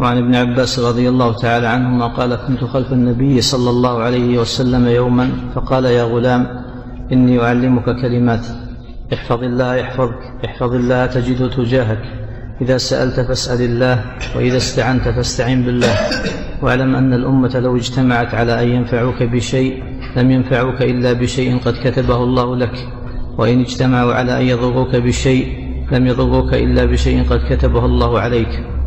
وعن ابن عباس رضي الله تعالى عنهما قال كنت خلف النبي صلى الله عليه وسلم يوما فقال يا غلام إني أعلمك كلمات احفظ الله يحفظك احفظ الله تجده تجاهك إذا سألت فاسأل الله وإذا استعنت فاستعن بالله واعلم أن الأمة لو اجتمعت على أن ينفعوك بشيء لم ينفعوك إلا بشيء قد كتبه الله لك وإن اجتمعوا على أن يضروك بشيء لم يضروك إلا بشيء قد كتبه الله عليك.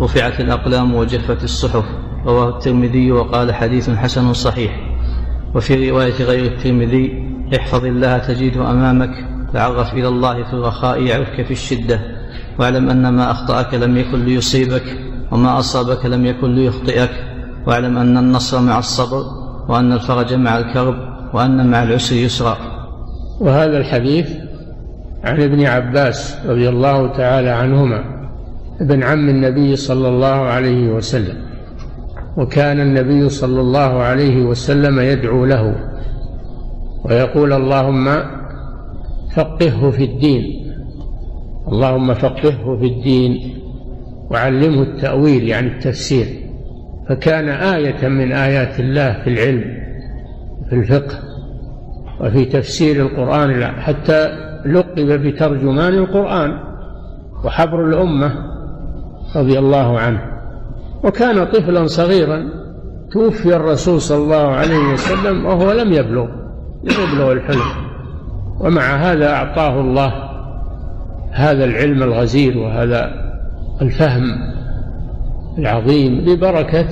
رفعت الأقلام وجفت الصحف. رواه الترمذي وقال حديث حسن صحيح. وفي رواية غير الترمذي احفظ الله تجده أمامك تعرف إلى الله في الرخاء يعرفك في الشدة. واعلم أن ما أخطأك لم يكن ليصيبك وما أصابك لم يكن ليخطئك. واعلم أن النصر مع الصبر وأن الفرج مع الكرب وأن مع العسر يسرا. وهذا الحديث عن ابن عباس رضي الله تعالى عنهما. ابن عم النبي صلى الله عليه وسلم وكان النبي صلى الله عليه وسلم يدعو له ويقول اللهم فقهه في الدين اللهم فقهه في الدين وعلمه التأويل يعني التفسير فكان آية من آيات الله في العلم في الفقه وفي تفسير القرآن حتى لقب بترجمان القرآن وحبر الأمة. رضي الله عنه. وكان طفلا صغيرا توفي الرسول صلى الله عليه وسلم وهو لم يبلغ لم يبلغ الحلم. ومع هذا أعطاه الله هذا العلم الغزير وهذا الفهم العظيم ببركة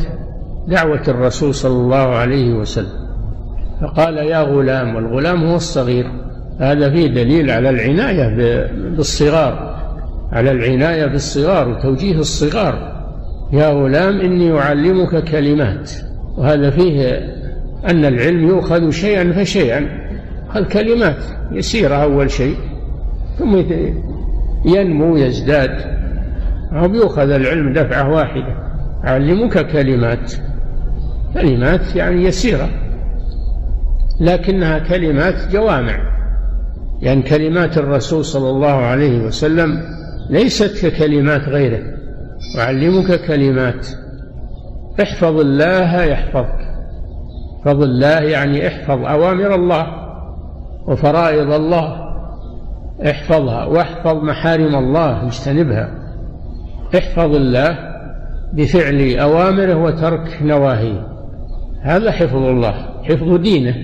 دعوة الرسول صلى الله عليه وسلم. فقال يا غلام والغلام هو الصغير. هذا فيه دليل على العناية بالصغار. على العناية بالصغار وتوجيه الصغار. يا غلام إني أعلمك كلمات. وهذا فيه أن العلم يؤخذ شيئا فشيئا. الكلمات يسيرة أول شيء ثم ينمو ويزداد أو يؤخذ العلم دفعة واحدة. أعلمك كلمات. كلمات يعني يسيرة. لكنها كلمات جوامع. يعني كلمات الرسول صلى الله عليه وسلم ليست ككلمات غيره. أعلمك كلمات. احفظ الله يحفظك. احفظ الله يعني احفظ أوامر الله وفرائض الله. احفظها واحفظ محارم الله اجتنبها احفظ الله بفعل أوامره وترك نواهيه. هذا حفظ الله حفظ دينه.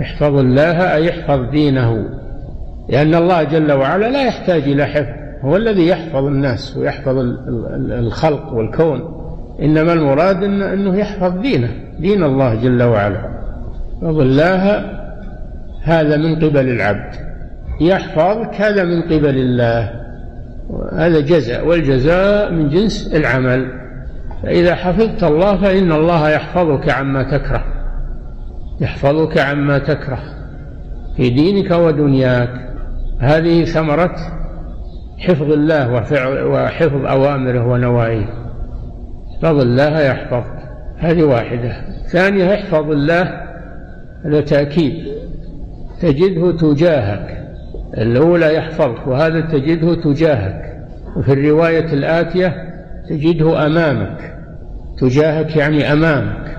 احفظ الله أي احفظ دينه. لأن الله جل وعلا لا يحتاج إلى حفظ. هو الذي يحفظ الناس ويحفظ الخلق والكون. إنما المراد أنه يحفظ دينه دين الله جل وعلا. الله هذا من قبل العبد. يحفظك هذا من قبل الله. هذا جزاء والجزاء من جنس العمل. فإذا حفظت الله فإن الله يحفظك عما تكره. يحفظك عما تكره في دينك ودنياك. هذه ثمرة حفظ الله وحفظ أوامره ونواهيه. احفظ الله يحفظك. هذه واحدة. ثانية احفظ الله هذا تأكيد. تجده تجاهك. الأولى يحفظك وهذا تجده تجاهك. وفي الرواية الآتية تجده أمامك. تجاهك يعني أمامك.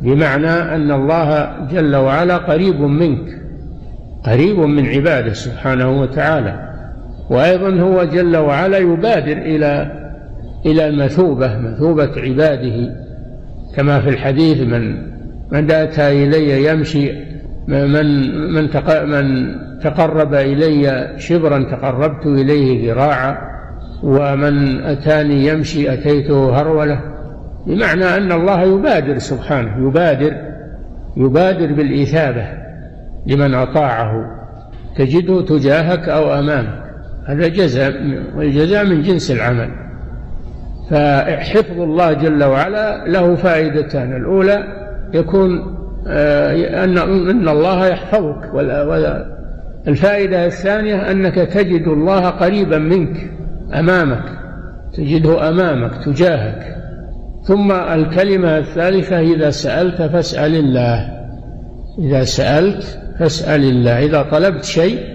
بمعنى أن الله جل وعلا قريب منك. قريب من عباده سبحانه وتعالى. وأيضا هو جل وعلا يبادر إلى إلى المثوبة مثوبة عباده. كما في الحديث من من أتى إلي يمشي من من من تقرب إلي شبرا تقربت إليه ذراعا ومن أتاني يمشي أتيته هرولة. بمعنى أن الله يبادر سبحانه يبادر يبادر بالإثابة لمن أطاعه. تجده تجاهك أو أمامك. هذا جزاء والجزاء من جنس العمل. فحفظ الله جل وعلا له فائدتان. الأولى يكون آه، أن أن الله يحفظك. الفائدة الثانية أنك تجد الله قريبا منك أمامك. تجده أمامك تجاهك. ثم الكلمة الثالثة إذا سألت فاسأل الله. إذا سألت فاسأل الله. إذا طلبت شيء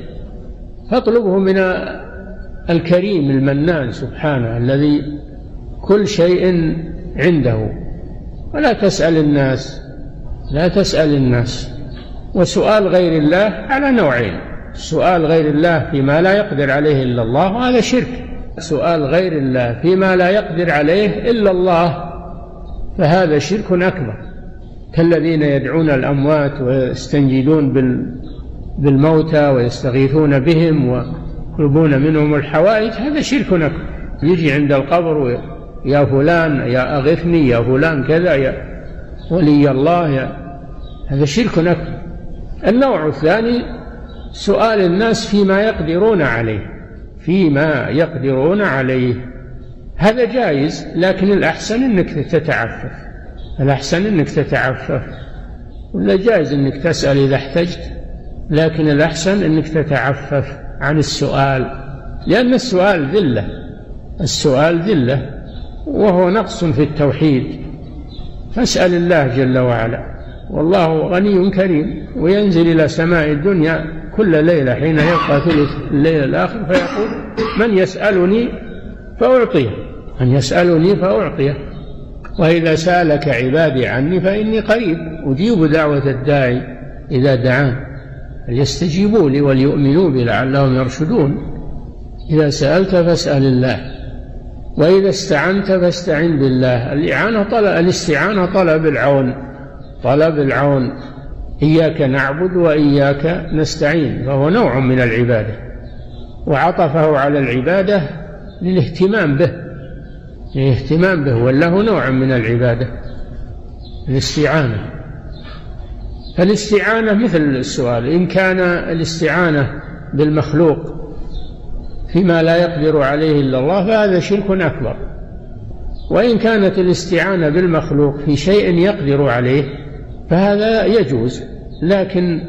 فاطلبه من الكريم المنان سبحانه الذي كل شيء عنده. ولا تسأل الناس لا تسأل الناس. وسؤال غير الله على نوعين سؤال غير الله فيما لا يقدر عليه إلا الله وهذا شرك. سؤال غير الله فيما لا يقدر عليه إلا الله فهذا شرك أكبر. كالذين يدعون الأموات ويستنجدون بالموتى ويستغيثون بهم ويطلبون منهم الحوائج هذا شرك أكبر يجي عند القبر يا فلان يا أغثني يا فلان كذا يا ولي الله يا هذا شرك أكبر النوع الثاني سؤال الناس فيما يقدرون عليه. فيما يقدرون عليه. هذا جائز لكن الأحسن أنك تتعفف. الأحسن أنك تتعفف. ولا جائز أنك تسأل إذا احتجت. لكن الأحسن أنك تتعفف عن السؤال لأن السؤال ذلة السؤال ذلة وهو نقص في التوحيد. فاسأل الله جل وعلا. والله غني كريم وينزل إلى سماء الدنيا كل ليلة حين يبقى ثلث الليل الآخر فيقول من يسألني فأعطيه من يسألني فأعطيه. وإذا سألك عبادي عني فإني قريب أجيب دعوة الداعي إذا دعان. فليستجيبوا لي وليؤمنوا بي لعلهم يرشدون. إذا سألت فاسأل الله وإذا استعنت فاستعن بالله. الإعانة طلب الاستعانة طلب العون طلب العون. إياك نعبد وإياك نستعين فهو نوع من العبادة. وعطفه على العبادة للاهتمام به للاهتمام به وله نوع من العبادة. الاستعانة. فالاستعانة مثل السؤال إن كان الاستعانة بالمخلوق فيما لا يقدر عليه إلا الله فهذا شرك أكبر. وإن كانت الاستعانة بالمخلوق في شيء يقدر عليه فهذا يجوز لكن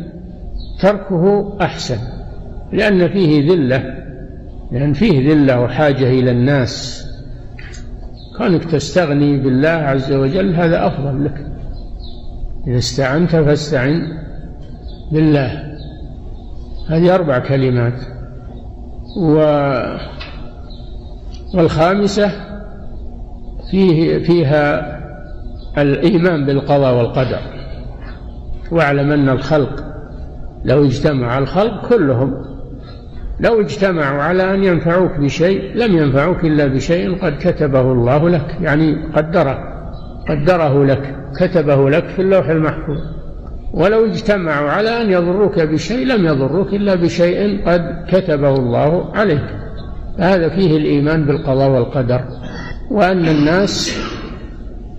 تركه أحسن لأن فيه ذلة لأن فيه ذلة وحاجة إلى الناس. كونك تستغني بالله عز وجل هذا أفضل لك. إذا استعنت فاستعن بالله. هذه أربع كلمات. و والخامسة فيه فيها الإيمان بالقضاء والقدر. واعلم أن الخلق لو اجتمع الخلق كلهم لو اجتمعوا على أن ينفعوك بشيء لم ينفعوك إلا بشيء قد كتبه الله لك يعني قدره. قدره لك كتبه لك في اللوح المحفوظ. ولو اجتمعوا على أن يضروك بشيء لم يضروك إلا بشيء قد كتبه الله عليك. هذا فيه الإيمان بالقضاء والقدر وأن الناس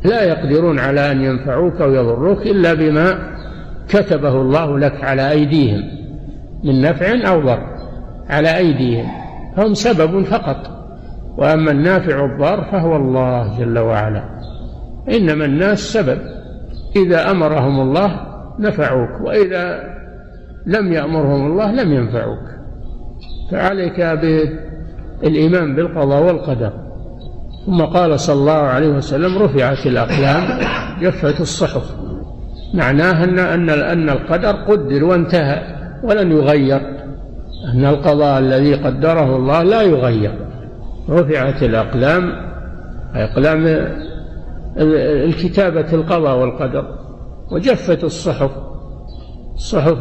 لا يقدرون على أن ينفعوك أو يضروك إلا بما كتبه الله لك على أيديهم من نفع أو ضر على أيديهم. هم سبب فقط وأما النافع الضار فهو الله جل وعلا. إنما الناس سبب. إذا أمرهم الله نفعوك وإذا لم يأمرهم الله لم ينفعوك. فعليك بالإيمان بالقضاء والقدر. ثم قال صلى الله عليه وسلم رفعت الأقلام جفت الصحف. معناه أن أن أن القدر قدر وانتهى ولن يغير. أن القضاء الذي قدره الله لا يغير. رفعت الأقلام أقلام الكتابة القضاء والقدر وجفت الصحف الصحف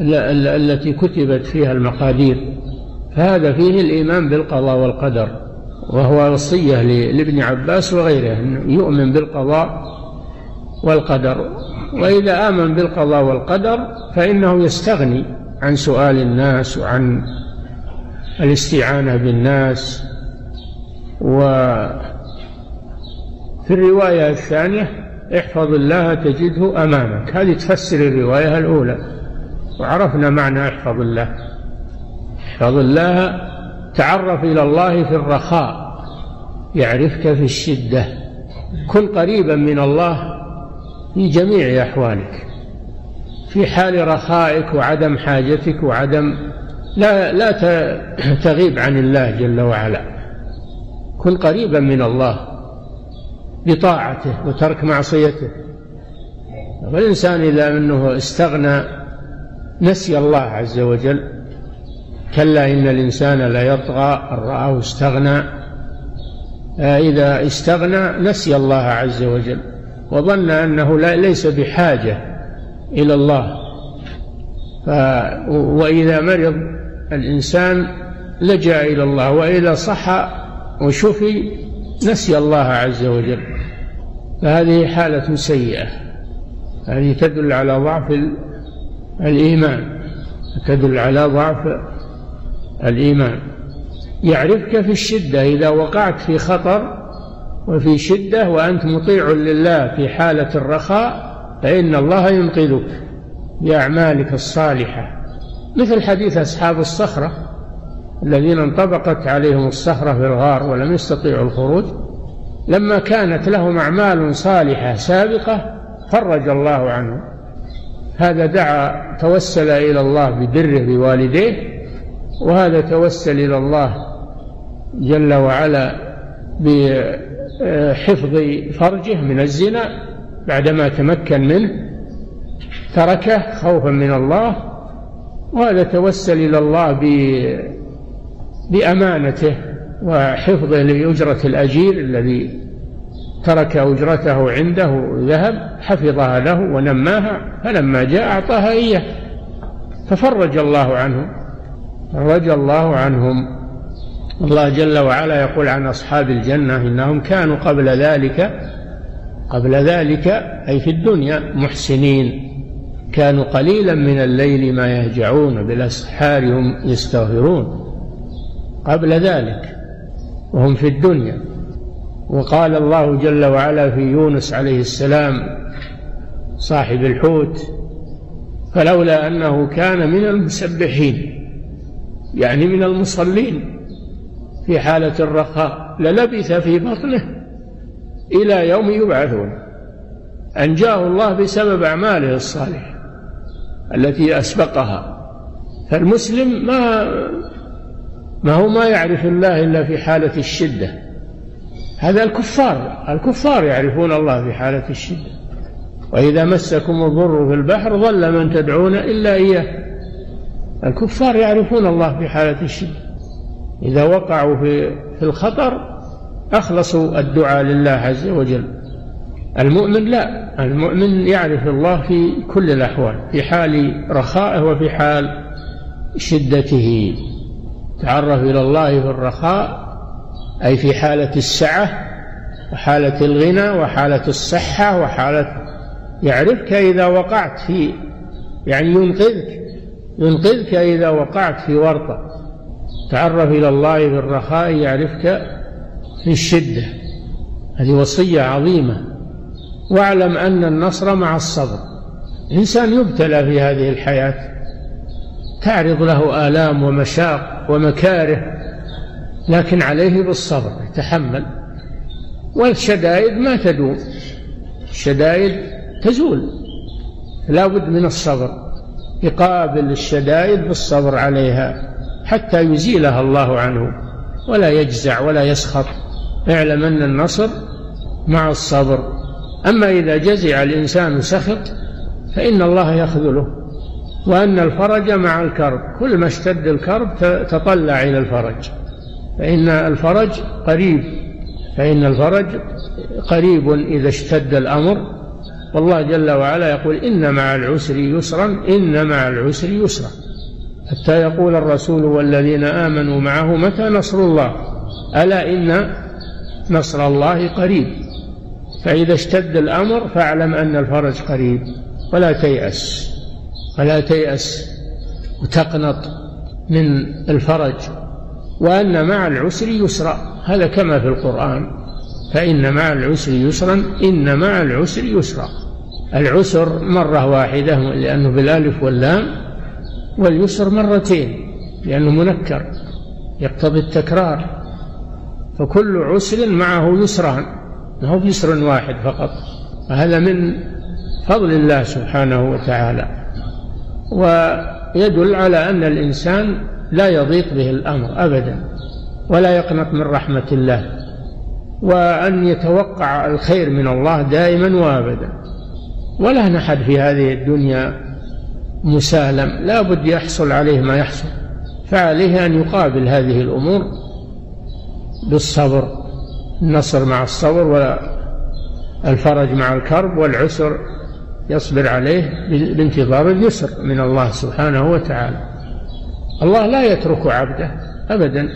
التي كتبت فيها المقادير فهذا فيه الإيمان بالقضاء والقدر وهو وصية لابن عباس وغيره أن يؤمن بالقضاء والقدر وإذا آمن بالقضاء والقدر فإنه يستغني عن سؤال الناس وعن الاستعانة بالناس وفي الرواية الثانية احفظ الله تجده أمامك. هذه تفسر الرواية الأولى. وعرفنا معنى احفظ الله. احفظ الله تعرف إلى الله في الرخاء يعرفك في الشدة. كن قريبا من الله في جميع أحوالك. في حال رخائك وعدم حاجتك وعدم لا لا تغيب عن الله جل وعلا. كن قريبا من الله. بطاعته وترك معصيته. والإنسان إذا أنه استغنى نسي الله عز وجل كلا إن الإنسان ليطغى أن رآه استغنى. آه، إذا استغنى نسي الله عز وجل وظن أنه ليس بحاجة إلى الله. ف وإذا مرض الإنسان لجأ إلى الله وإذا صح وشفي نسي الله عز وجل. فهذه حالة سيئة. هذه تدل على ضعف الإيمان. تدل على ضعف الإيمان. يعرفك في الشدة. إذا وقعت في خطر وفي شدة وأنت مطيع لله في حالة الرخاء فإن الله ينقذك بأعمالك الصالحة. مثل حديث أصحاب الصخرة الذين انطبقت عليهم الصخرة في الغار ولم يستطيعوا الخروج. لما كانت لهم أعمال صالحة سابقة فرج الله عنهم هذا دعا توسل إلى الله ببره بوالديه وهذا توسل إلى الله جل وعلا بحفظ فرجه من الزنا بعدما تمكن منه تركه خوفا من الله. وهذا توسل إلى الله بأمانته وحفظه لأجرة الأجير الذي ترك أجرته عنده ذهب حفظها له ونماها فلما جاء أعطاها إياه ففرج الله عنهم فرج الله عنهم. الله جل وعلا يقول عن أصحاب الجنة إنهم كانوا قبل ذلك قبل ذلك أي في الدنيا محسنين. كانوا قليلا من الليل ما يهجعون بالأسحار هم يستغفرون. قبل ذلك. وهم في الدنيا. وقال الله جل وعلا في يونس عليه السلام صاحب الحوت فلولا أنه كان من المسبحين يعني من المصلين في حالة الرخاء للبث في بطنه إلى يوم يبعثون. أنجاه الله بسبب أعماله الصالحة التي أسبقها. فالمسلم ما ما هو ما يعرف الله إلا في حالة الشدة. هذا الكفار الكفار يعرفون الله في حالة الشدة. وإذا مسكم الضر في البحر ظل من تدعون إلا إياه. الكفار يعرفون الله في حالة الشدة. إذا وقعوا في في الخطر أخلصوا الدعاء لله عز وجل. المؤمن لا المؤمن يعرف الله في كل الأحوال في حال رخائه وفي حال شدته. تعرف إلى الله في الرخاء أي في حالة السعة وحالة الغنى وحالة الصحة وحالة يعرفك إذا وقعت في يعني ينقذك ينقذك إذا وقعت في ورطة. تعرف إلى الله في الرخاء يعرفك في الشدة. هذه وصية عظيمة. واعلم أن النصر مع الصبر. الإنسان يبتلى في هذه الحياة. تعرض له آلام ومشاق. ومكاره لكن عليه بالصبر يتحمل. والشدائد ما تدوم. الشدائد تزول. لا بد من الصبر. يقابل الشدائد بالصبر عليها حتى يزيلها الله عنه ولا يجزع ولا يسخط. اعلم أن النصر مع الصبر. أما إذا جزع الإنسان سخط فإن الله يخذله. وأن الفرج مع الكرب كل ما اشتد الكرب تطلع إلى الفرج. فإن الفرج قريب فإن الفرج قريب إذا اشتد الأمر. والله جل وعلا يقول إن مع العسر يسرا إن مع العسر يسرا. حتى يقول الرسول والذين آمنوا معه متى نصر الله؟ ألا إن نصر الله قريب. فإذا اشتد الأمر فاعلم أن الفرج قريب ولا تيأس. فلا تيأس وتقنط من الفرج وأن مع العسر يسرا هذا كما في القرآن فإن مع العسر يسرا إن مع العسر يسرا. العسر مرة واحدة لأنه بالألف واللام واليسر مرتين لأنه منكر يقتضي التكرار. فكل عسر معه يسران ما هو يسر واحد فقط. وهذا من فضل الله سبحانه وتعالى. ويدل على أن الإنسان لا يضيق به الأمر أبدا ولا يقنط من رحمة الله وأن يتوقع الخير من الله دائما وأبدا. ولا نحد في هذه الدنيا مسالم لا بد يحصل عليه ما يحصل فعليه أن يقابل هذه الأمور بالصبر النصر مع الصبر والفرج مع الكرب والعسر يصبر عليه بانتظار اليسر من الله سبحانه وتعالى. الله لا يترك عبده ابدا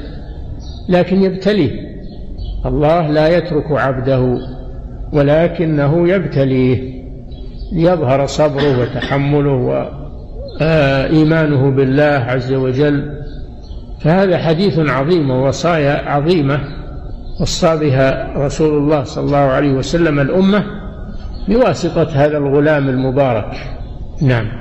لكن يبتليه. الله لا يترك عبده ولكنه يبتليه. ليظهر صبره وتحمله وإيمانه بالله عز وجل. فهذا حديث عظيم ووصايا عظيمة وصى بها رسول الله صلى الله عليه وسلم الأمة. بواسطة هذا الغلام المبارك. نعم.